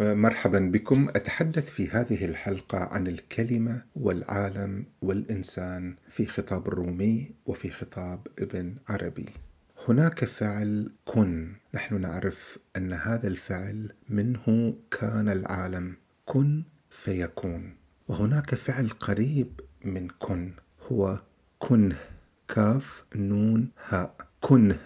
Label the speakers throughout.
Speaker 1: مرحبا بكم. أتحدث في هذه الحلقة عن الكلمة والعالم والإنسان في خطاب الرومي وفي خطاب ابن عربي. هناك فعل كن. نحن نعرف أن هذا الفعل منه كان العالم. كن فيكون. وهناك فعل قريب من كن. هو كنه. كاف نون هاء. كنه.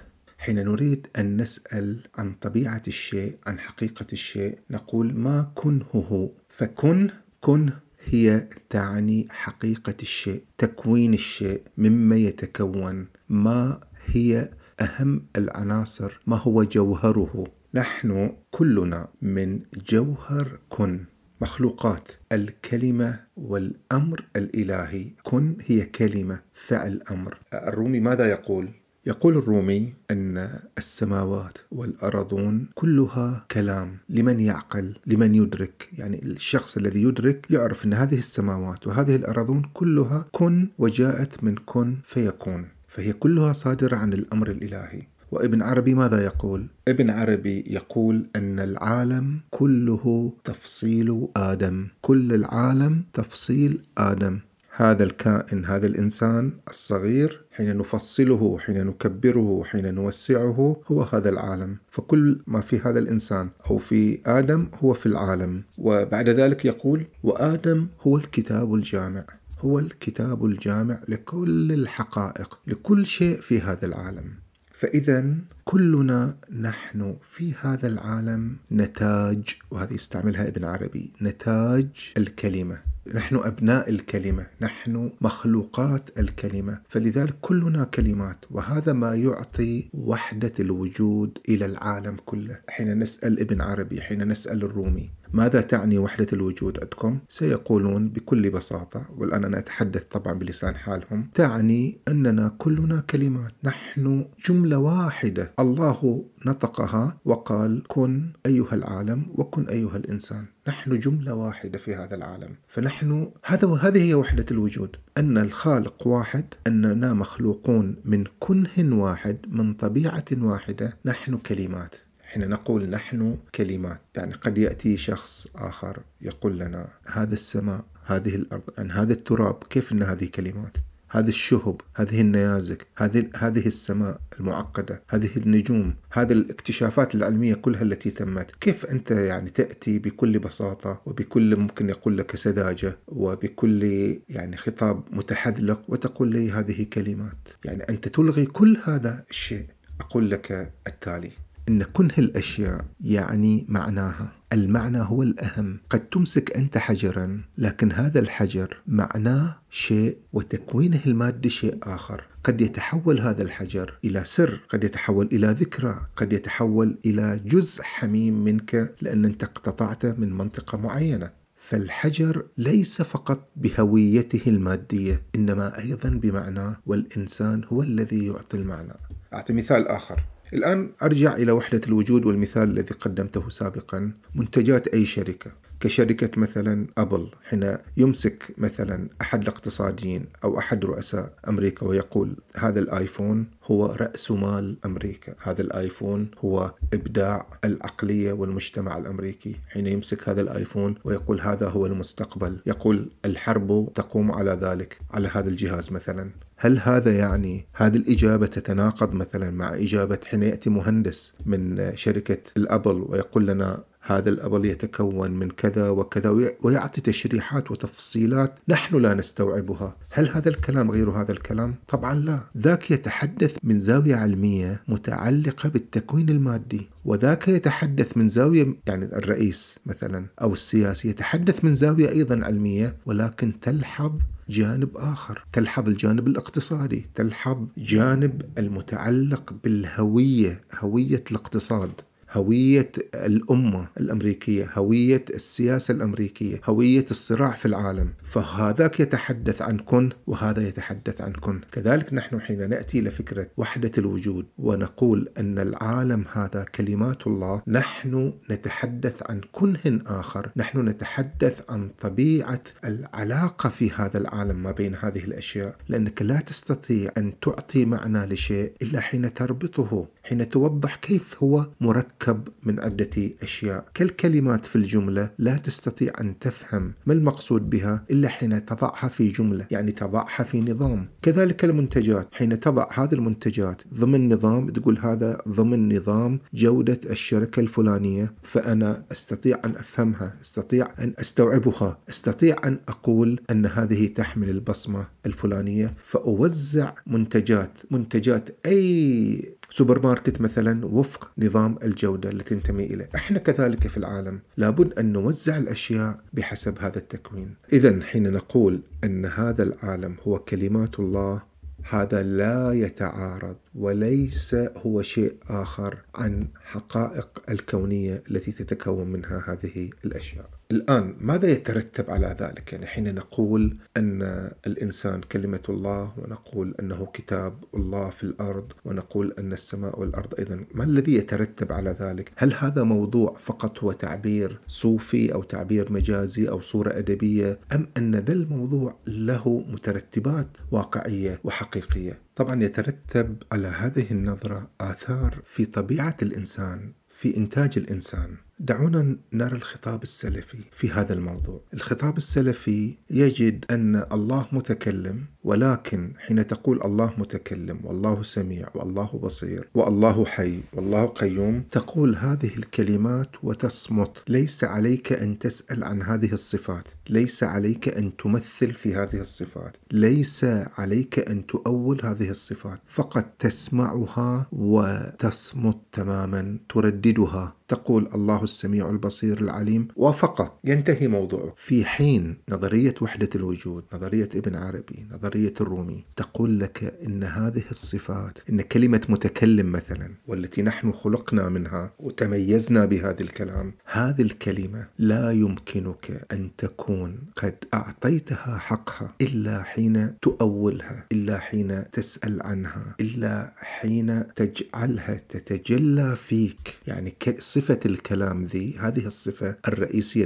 Speaker 1: حين نريد أن نسأل عن طبيعة الشيء عن حقيقة الشيء نقول ما كنه هو فكن كن هي تعني حقيقة الشيء تكوين الشيء مما يتكون. ما هي أهم العناصر؟ ما هو جوهره؟ نحن كلنا من جوهر كن. مخلوقات الكلمة والأمر الإلهي. كن هي كلمة فعل أمر. الرومي ماذا يقول؟ يقول الرومي أن السماوات والأرضون كلها كلام. لمن يعقل؟ لمن يدرك؟ يعني الشخص الذي يدرك يعرف أن هذه السماوات وهذه الأرضون كلها كن وجاءت من كن فيكون. فهي كلها صادرة عن الأمر الإلهي. وابن عربي ماذا يقول؟ ابن عربي يقول أن العالم كله تفصيل آدم. كل العالم تفصيل آدم. هذا الكائن هذا الإنسان الصغير حين نفصله حين نكبره حين نوسعه هو هذا العالم. فكل ما في هذا الإنسان أو في آدم هو في العالم. وبعد ذلك يقول وآدم هو الكتاب الجامع. هو الكتاب الجامع لكل الحقائق لكل شيء في هذا العالم. فاذا كلنا نحن في هذا العالم نتاج وهذه يستعملها ابن عربي نتاج الكلمة. نحن أبناء الكلمة نحن مخلوقات الكلمة. فلذلك كلنا كلمات وهذا ما يعطي وحدة الوجود إلى العالم كله. حين نسأل ابن عربي حين نسأل الرومي ماذا تعني وحدة الوجود عندكم؟ سيقولون بكل بساطة والآن أنا أتحدث طبعا بلسان حالهم تعني أننا كلنا كلمات نحن جملة واحدة. الله نطقها وقال كن أيها العالم وكن أيها الإنسان. نحن جملة واحدة في هذا العالم. فنحن هذا هذه هي وحدة الوجود. أن الخالق واحد أننا مخلوقون من كنه واحد من طبيعة واحدة نحن كلمات. حين نقول نحن كلمات. يعني قد يأتي شخص آخر يقول لنا هذا السماء هذه الأرض عن هذا التراب كيف أن هذه كلمات؟ هذه الشهب هذه النيازك هذه هذه السماء المعقدة هذه النجوم هذه الاكتشافات العلمية كلها التي تمت كيف أنت يعني تأتي بكل بساطة وبكل ممكن يقول لك سذاجة وبكل يعني خطاب متحذلق وتقول لي هذه كلمات؟ يعني أنت تلغي كل هذا الشيء. أقول لك التالي إن كنه الاشياء يعني معناها المعنى هو الأهم. قد تمسك أنت حجرا لكن هذا الحجر معناه شيء وتكوينه المادي شيء آخر. قد يتحول هذا الحجر إلى سر قد يتحول إلى ذكرى قد يتحول إلى جزء حميم منك لأن أنت اقتطعته من منطقة معينة. فالحجر ليس فقط بهويته المادية إنما أيضا بمعناه والإنسان هو الذي يعطي المعنى. أعطي مثال آخر. الآن أرجع إلى وحدة الوجود والمثال الذي قدمته سابقا. منتجات أي شركة؟ كشركة مثلا أبل حين يمسك مثلا أحد الاقتصاديين أو أحد رؤساء أمريكا ويقول هذا الآيفون هو رأس مال أمريكا. هذا الآيفون هو إبداع العقلية والمجتمع الأمريكي. حين يمسك هذا الآيفون ويقول هذا هو المستقبل يقول الحرب تقوم على ذلك على هذا الجهاز مثلا. هل هذا يعني هذه الإجابة تتناقض مثلا مع إجابة حين يأتي مهندس من شركة الأبل ويقول لنا هذا الأبل يتكون من كذا وكذا ويعطي تشريحات وتفصيلات نحن لا نستوعبها. هل هذا الكلام غير هذا الكلام؟ طبعا لا. ذاك يتحدث من زاوية علمية متعلقة بالتكوين المادي وذاك يتحدث من زاوية يعني الرئيس مثلا أو السياسي يتحدث من زاوية أيضا علمية ولكن تلحظ جانب آخر تلحظ الجانب الاقتصادي تلحظ جانب المتعلق بالهوية هوية الاقتصاد. هوية الأمة الأمريكية هوية السياسة الأمريكية هوية الصراع في العالم. فهذاك يتحدث عن كن وهذا يتحدث عن كن. كذلك نحن حين نأتي إلى فكرة وحدة الوجود ونقول أن العالم هذا كلمات الله نحن نتحدث عن كنه آخر نحن نتحدث عن طبيعة العلاقة في هذا العالم ما بين هذه الأشياء. لأنك لا تستطيع أن تعطي معنى لشيء إلا حين تربطه حين توضح كيف هو مركب تتركب من عدة أشياء. كالكلمات في الجملة لا تستطيع أن تفهم ما المقصود بها إلا حين تضعها في جملة يعني تضعها في نظام. كذلك المنتجات حين تضع هذه المنتجات ضمن نظام تقول هذا ضمن نظام جودة الشركة الفلانية فأنا أستطيع أن أفهمها أستطيع أن أستوعبها أستطيع أن أقول أن هذه تحمل البصمة الفلانية. فأوزع منتجات منتجات أي سوبر ماركت مثلا وفق نظام الجودة التي تنتمي إليه إحنا كذلك في العالم لابد أن نوزع الأشياء بحسب هذا التكوين إذا حين نقول أن هذا العالم هو كلمات الله هذا لا يتعارض وليس هو شيء آخر عن حقائق الكونية التي تتكون منها هذه الأشياء. الآن ماذا يترتب على ذلك؟ يعني حين نقول أن الإنسان كلمة الله ونقول أنه كتاب الله في الأرض ونقول أن السماء والأرض أيضا، ما الذي يترتب على ذلك؟ هل هذا موضوع فقط هو تعبير صوفي أو تعبير مجازي أو صورة أدبية أم أن ذا الموضوع له مترتبات واقعية وحقيقية؟ طبعا يترتب على هذه النظرة آثار في طبيعة الإنسان في إنتاج الإنسان دعونا نرى الخطاب السلفي في هذا الموضوع. الخطاب السلفي يجد أن الله متكلم ولكن حين تقول الله متكلم والله سميع والله بصير والله حي والله قيوم تقول هذه الكلمات وتصمت ليس عليك أن تسأل عن هذه الصفات ليس عليك أن تمثل في هذه الصفات. ليس عليك أن تؤول هذه الصفات. فقط تسمعها وتصمت تماما ترددها. تقول الله السميع البصير العليم. وفقط ينتهي موضوعه. في حين نظرية وحدة الوجود نظرية ابن عربي نظرية الرومي تقول لك إن هذه الصفات إن كلمة متكلم مثلا والتي نحن خلقنا منها وتميزنا بهذا الكلام هذه الكلمة لا يمكنك أن تكون قد أعطيتها حقها إلا حين تؤولها إلا حين تسأل عنها إلا حين تجعلها تتجلى فيك. يعني صفة الكلام ذي هذه الصفة الرئيسية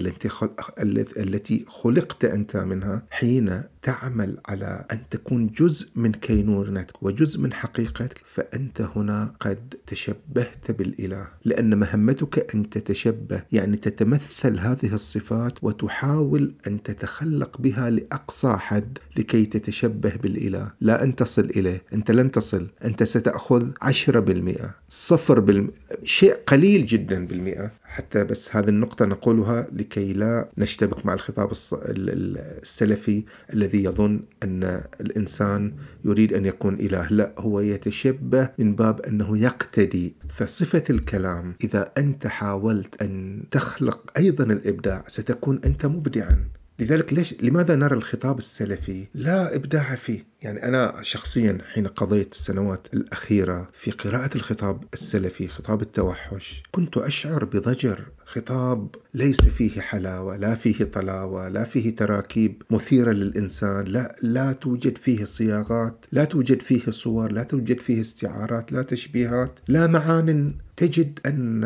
Speaker 1: التي خلقت أنت منها حين تعمل على أن تكون جزء من كينونتك وجزء من حقيقتك فأنت هنا قد تشبهت بالإله لأن مهمتك أن تتشبه يعني تتمثل هذه الصفات وتحاول أن تتخلق بها لأقصى حد لكي تتشبه بالإله. لا أن تصل إليه أنت لن تصل أنت ستأخذ عشرة بالمئة صفر بالمئة شيء قليل جدا بالمئة. حتى بس هذه النقطة نقولها لكي لا نشتبك مع الخطاب السلفي الذي يظن أن الإنسان يريد أن يكون إله. لا هو يتشبه من باب أنه يقتدي. فصفة الكلام إذا أنت حاولت أن تخلق أيضا الإبداع ستكون أنت مبدعا. لذلك ليش لماذا نرى الخطاب السلفي لا إبداع فيه؟ يعني أنا شخصيا حين قضيت السنوات الأخيرة في قراءة الخطاب السلفي خطاب التوحش كنت أشعر بضجر. خطاب ليس فيه حلاوة لا فيه طلاوة لا فيه تراكيب مثيرة للإنسان لا لا توجد فيه صياغات لا توجد فيه صور لا توجد فيه استعارات لا تشبيهات لا معان. تجد أن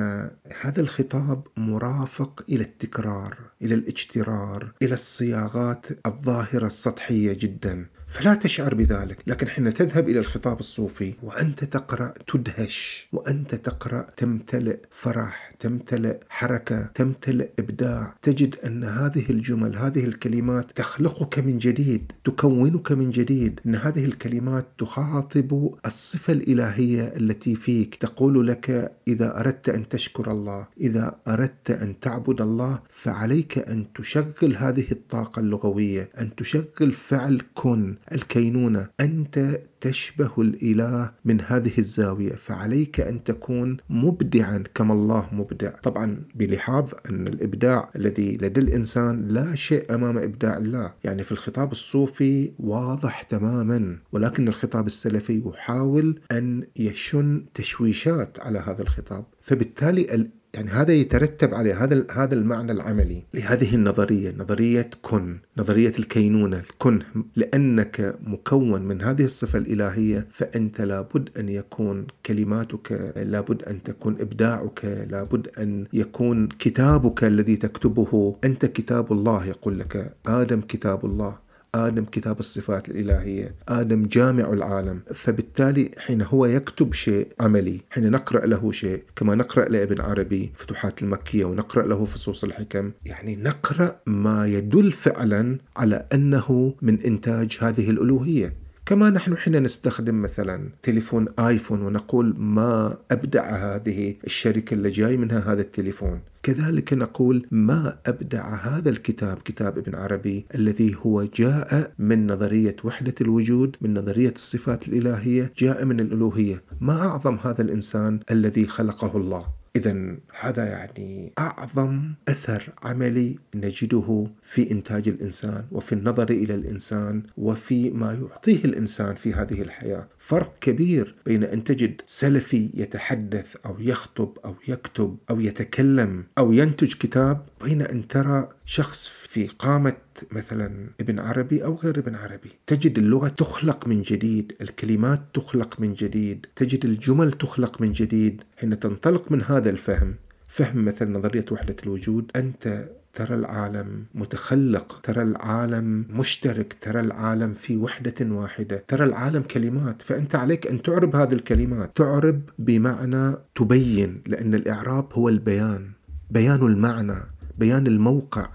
Speaker 1: هذا الخطاب مرافق إلى التكرار إلى الاجترار إلى الصياغات الظاهرة السطحية جدا. فلا تشعر بذلك لكن حين تذهب إلى الخطاب الصوفي وأنت تقرأ تدهش وأنت تقرأ تمتلئ فرح تمتلئ حركة تمتلئ إبداع. تجد أن هذه الجمل هذه الكلمات تخلقك من جديد تكونك من جديد أن هذه الكلمات تخاطب الصفة الإلهية التي فيك. تقول لك إذا أردت أن تشكر الله إذا أردت أن تعبد الله فعليك أن تشغل هذه الطاقة اللغوية أن تشغل فعل كن. الكينونة أنت تشبه الإله من هذه الزاوية فعليك أن تكون مبدعا كما الله مبدع. طبعا بلحاظ أن الإبداع الذي لدى الإنسان لا شيء أمام إبداع الله. يعني في الخطاب الصوفي واضح تماما ولكن الخطاب السلفي يحاول أن يشن تشويشات على هذا الخطاب. فبالتالي يعني هذا يترتب عليه هذا هذا المعنى العملي. لهذه النظرية نظرية كن نظرية الكينونة الكن. لأنك مكون من هذه الصفة الإلهية فأنت لابد أن يكون كلماتك لابد أن تكون إبداعك لابد أن يكون كتابك الذي تكتبه. أنت كتاب الله يقول لك. آدم كتاب الله. آدم كتاب الصفات الإلهية آدم جامع العالم. فبالتالي حين هو يكتب شيء عملي حين نقرأ له شيء كما نقرأ لابن عربي فتوحات المكية ونقرأ له فصوص الحكم يعني نقرأ ما يدل فعلا على أنه من إنتاج هذه الألوهية. كما نحن حين نستخدم مثلا تليفون آيفون ونقول ما أبدع هذه الشركة اللي جاي منها هذا التليفون. كذلك نقول ما أبدع هذا الكتاب كتاب ابن عربي الذي هو جاء من نظرية وحدة الوجود من نظرية الصفات الإلهية جاء من الألوهية. ما أعظم هذا الإنسان الذي خلقه الله؟ إذا هذا يعني أعظم أثر عملي نجده في إنتاج الإنسان وفي النظر إلى الإنسان وفي ما يعطيه الإنسان في هذه الحياة. فرق كبير بين أن تجد سلفي يتحدث أو يخطب أو يكتب أو يتكلم أو ينتج كتاب بين أن ترى شخص في قامة مثلا ابن عربي أو غير ابن عربي. تجد اللغة تخلق من جديد الكلمات تخلق من جديد تجد الجمل تخلق من جديد. حين تنطلق من هذا الفهم فهم مثل نظرية وحدة الوجود. أنت ترى العالم متخلق ترى العالم مشترك ترى العالم في وحدة واحدة ترى العالم كلمات. فأنت عليك أن تعرب هذه الكلمات. تعرب بمعنى تبين لأن الإعراب هو البيان. بيان المعنى بيان الموقع.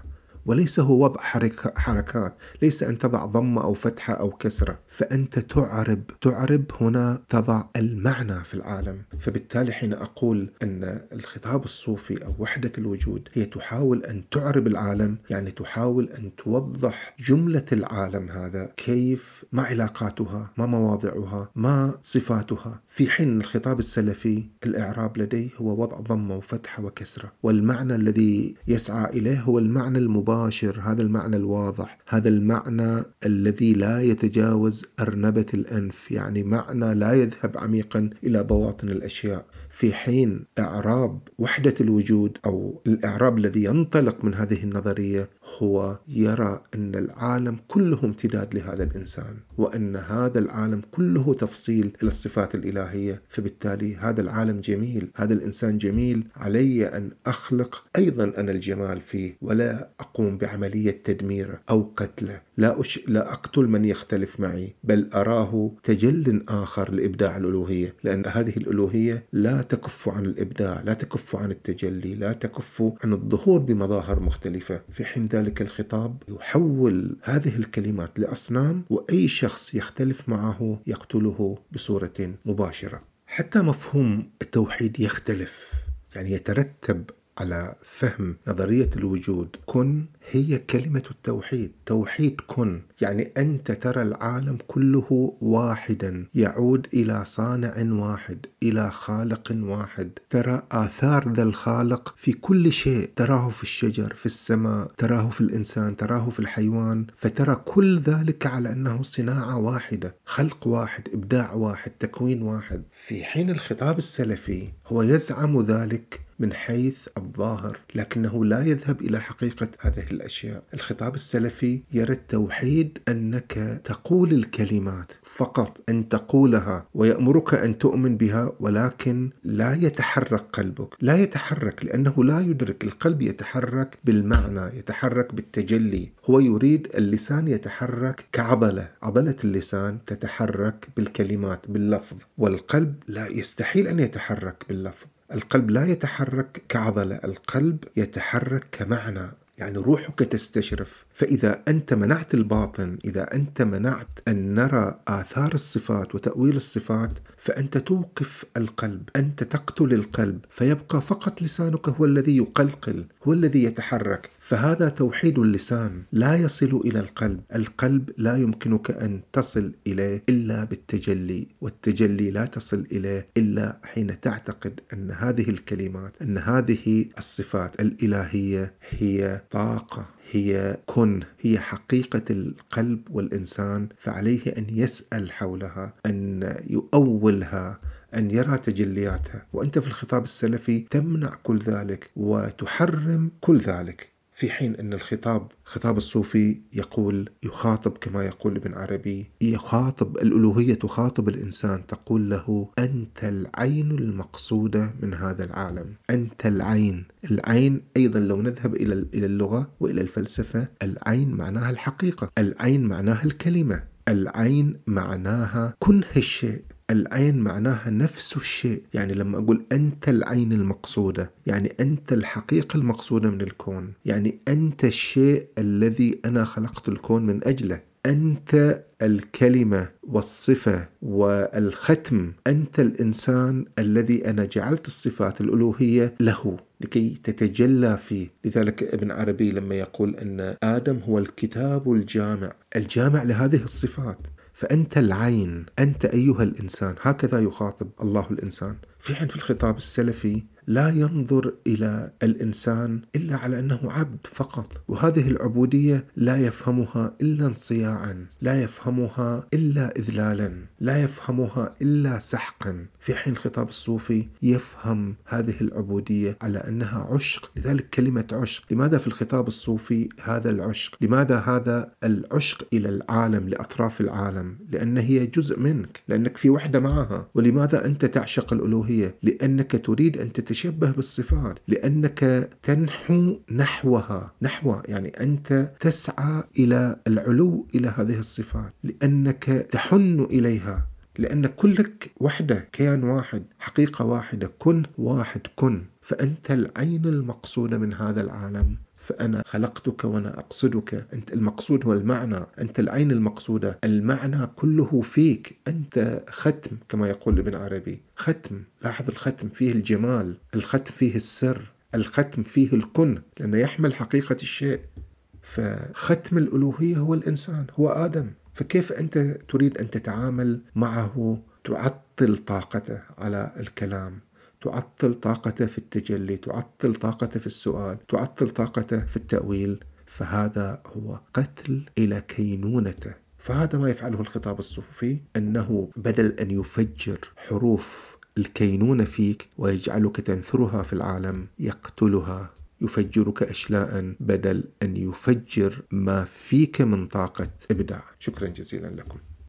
Speaker 1: وليس هو وضع حركات ليس أن تضع ضمة أو فتحة أو كسرة فأنت تعرب تعرب هنا تضع المعنى في العالم. فبالتالي حين أقول أن الخطاب الصوفي أو وحدة الوجود هي تحاول أن تعرب العالم يعني تحاول أن توضح جملة العالم هذا كيف ما علاقاتها ما مواضعها ما صفاتها. في حين الخطاب السلفي الإعراب لديه هو وضع ضمة وفتحة وكسرة والمعنى الذي يسعى إليه هو المعنى المباشر هذا المعنى الواضح هذا المعنى الذي لا يتجاوز أرنبة الأنف يعني معنى لا يذهب عميقا إلى بواطن الأشياء. في حين إعراب وحدة الوجود أو الإعراب الذي ينطلق من هذه النظرية هو يرى أن العالم كله امتداد لهذا الإنسان وأن هذا العالم كله تفصيل إلى الصفات الإلهية. فبالتالي هذا العالم جميل هذا الإنسان جميل. علي أن أخلق أيضا أنا الجمال فيه ولا أقوم بعملية تدميره أو قتله. لا, أش... لا أقتل من يختلف معي بل أراه تجل آخر لإبداع الألوهية لأن هذه الألوهية لا تكف عن الإبداع لا تكف عن التجلي لا تكف عن الظهور بمظاهر مختلفة. في حين ذلك الخطاب يحول هذه الكلمات لأصنام وأي شخص يختلف معه يقتله بصورة مباشرة. حتى مفهوم التوحيد يختلف يعني يترتب على فهم نظرية الوجود. كن هي كلمة التوحيد. توحيد كن يعني أنت ترى العالم كله واحدا. يعود إلى صانع واحد إلى خالق واحد. ترى آثار ذا الخالق في كل شيء. تراه في الشجر في السماء تراه في الإنسان تراه في الحيوان. فترى كل ذلك على أنه صناعة واحدة خلق واحد إبداع واحد تكوين واحد. في حين الخطاب السلفي هو يزعم ذلك من حيث الظاهر لكنه لا يذهب إلى حقيقة هذه الأشياء. الخطاب السلفي يرى التوحيد أنك تقول الكلمات فقط أن تقولها ويأمرك أن تؤمن بها ولكن لا يتحرك قلبك. لا يتحرك لأنه لا يدرك. القلب يتحرك بالمعنى يتحرك بالتجلي. هو يريد اللسان يتحرك كعضلة. عضلة اللسان تتحرك بالكلمات باللفظ. والقلب لا يستحيل أن يتحرك باللفظ. القلب لا يتحرك كعضلة القلب يتحرك كمعنى يعني روحك تستشرف. فإذا أنت منعت الباطن إذا أنت منعت أن نرى آثار الصفات وتأويل الصفات فأنت توقف القلب أنت تقتل القلب فيبقى فقط لسانك هو الذي يقلقل هو الذي يتحرك. فهذا توحيد اللسان لا يصل إلى القلب، القلب لا يمكنك أن تصل إليه إلا بالتجلي، والتجلي لا تصل إليه إلا حين تعتقد أن هذه الكلمات، أن هذه الصفات الإلهية هي طاقة. هي كن هي حقيقة القلب والإنسان فعليه أن يسأل حولها أن يؤولها أن يرى تجلياتها. وأنت في الخطاب السلفي تمنع كل ذلك وتحرم كل ذلك. في حين أن الخطاب خطاب الصوفي يقول يخاطب كما يقول ابن عربي يخاطب الألوهية تخاطب الإنسان تقول له أنت العين المقصودة من هذا العالم. أنت العين. العين أيضا لو نذهب إلى إلى اللغة وإلى الفلسفة العين معناها الحقيقة العين معناها الكلمة العين معناها كنه الشيء. العين معناها نفس الشيء. يعني لما أقول أنت العين المقصودة يعني أنت الحقيقة المقصودة من الكون. يعني أنت الشيء الذي أنا خلقت الكون من أجله. أنت الكلمة والصفة والختم. أنت الإنسان الذي أنا جعلت الصفات الألوهية له لكي تتجلى فيه. لذلك ابن عربي لما يقول أن آدم هو الكتاب الجامع. الجامع لهذه الصفات. فأنت العين أنت أيها الإنسان هكذا يخاطب الله الإنسان. في حين في الخطاب السلفي لا ينظر إلى الإنسان إلا على أنه عبد فقط. وهذه العبودية لا يفهمها إلا انصياعا لا يفهمها إلا اذلالا. لا يفهمها إلا سحقا. في حين الخطاب الصوفي يفهم هذه العبودية على أنها عشق. لذلك كلمة عشق. لماذا في الخطاب الصوفي هذا العشق؟ لماذا هذا العشق إلى العالم لأطراف العالم؟ لأن هي جزء منك لأنك في وحدة معها. ولماذا أنت تعشق الألوهية؟ لأنك تريد أن تتش تتشبه بالصفات. لأنك تنحو نحوها. نحو يعني أنت تسعى إلى العلو إلى هذه الصفات. لأنك تحن إليها. لأن كلك وحدة كيان واحد حقيقة واحدة كن واحد كن. فأنت العين المقصودة من هذا العالم. فأنا خلقتك وأنا أقصدك. أنت المقصود هو المعنى. أنت العين المقصودة. المعنى كله فيك. أنت ختم كما يقول ابن عربي. ختم. لاحظ الختم فيه الجمال. الختم فيه السر. الختم فيه الكن. لأنه يحمل حقيقة الشيء. فختم الألوهية هو الإنسان هو آدم. فكيف أنت تريد أن تتعامل معه؟ تعطل طاقته على الكلام تعطل طاقته في التجلي تعطل طاقته في السؤال تعطل طاقته في التأويل. فهذا هو قتل إلى كينونته. فهذا ما يفعله الخطاب الصوفي أنه بدل أن يفجر حروف الكينونة فيك ويجعلك تنثرها في العالم يقتلها. يفجرك أشلاء بدل أن يفجر ما فيك من طاقة إبداع. شكرا جزيلا لكم.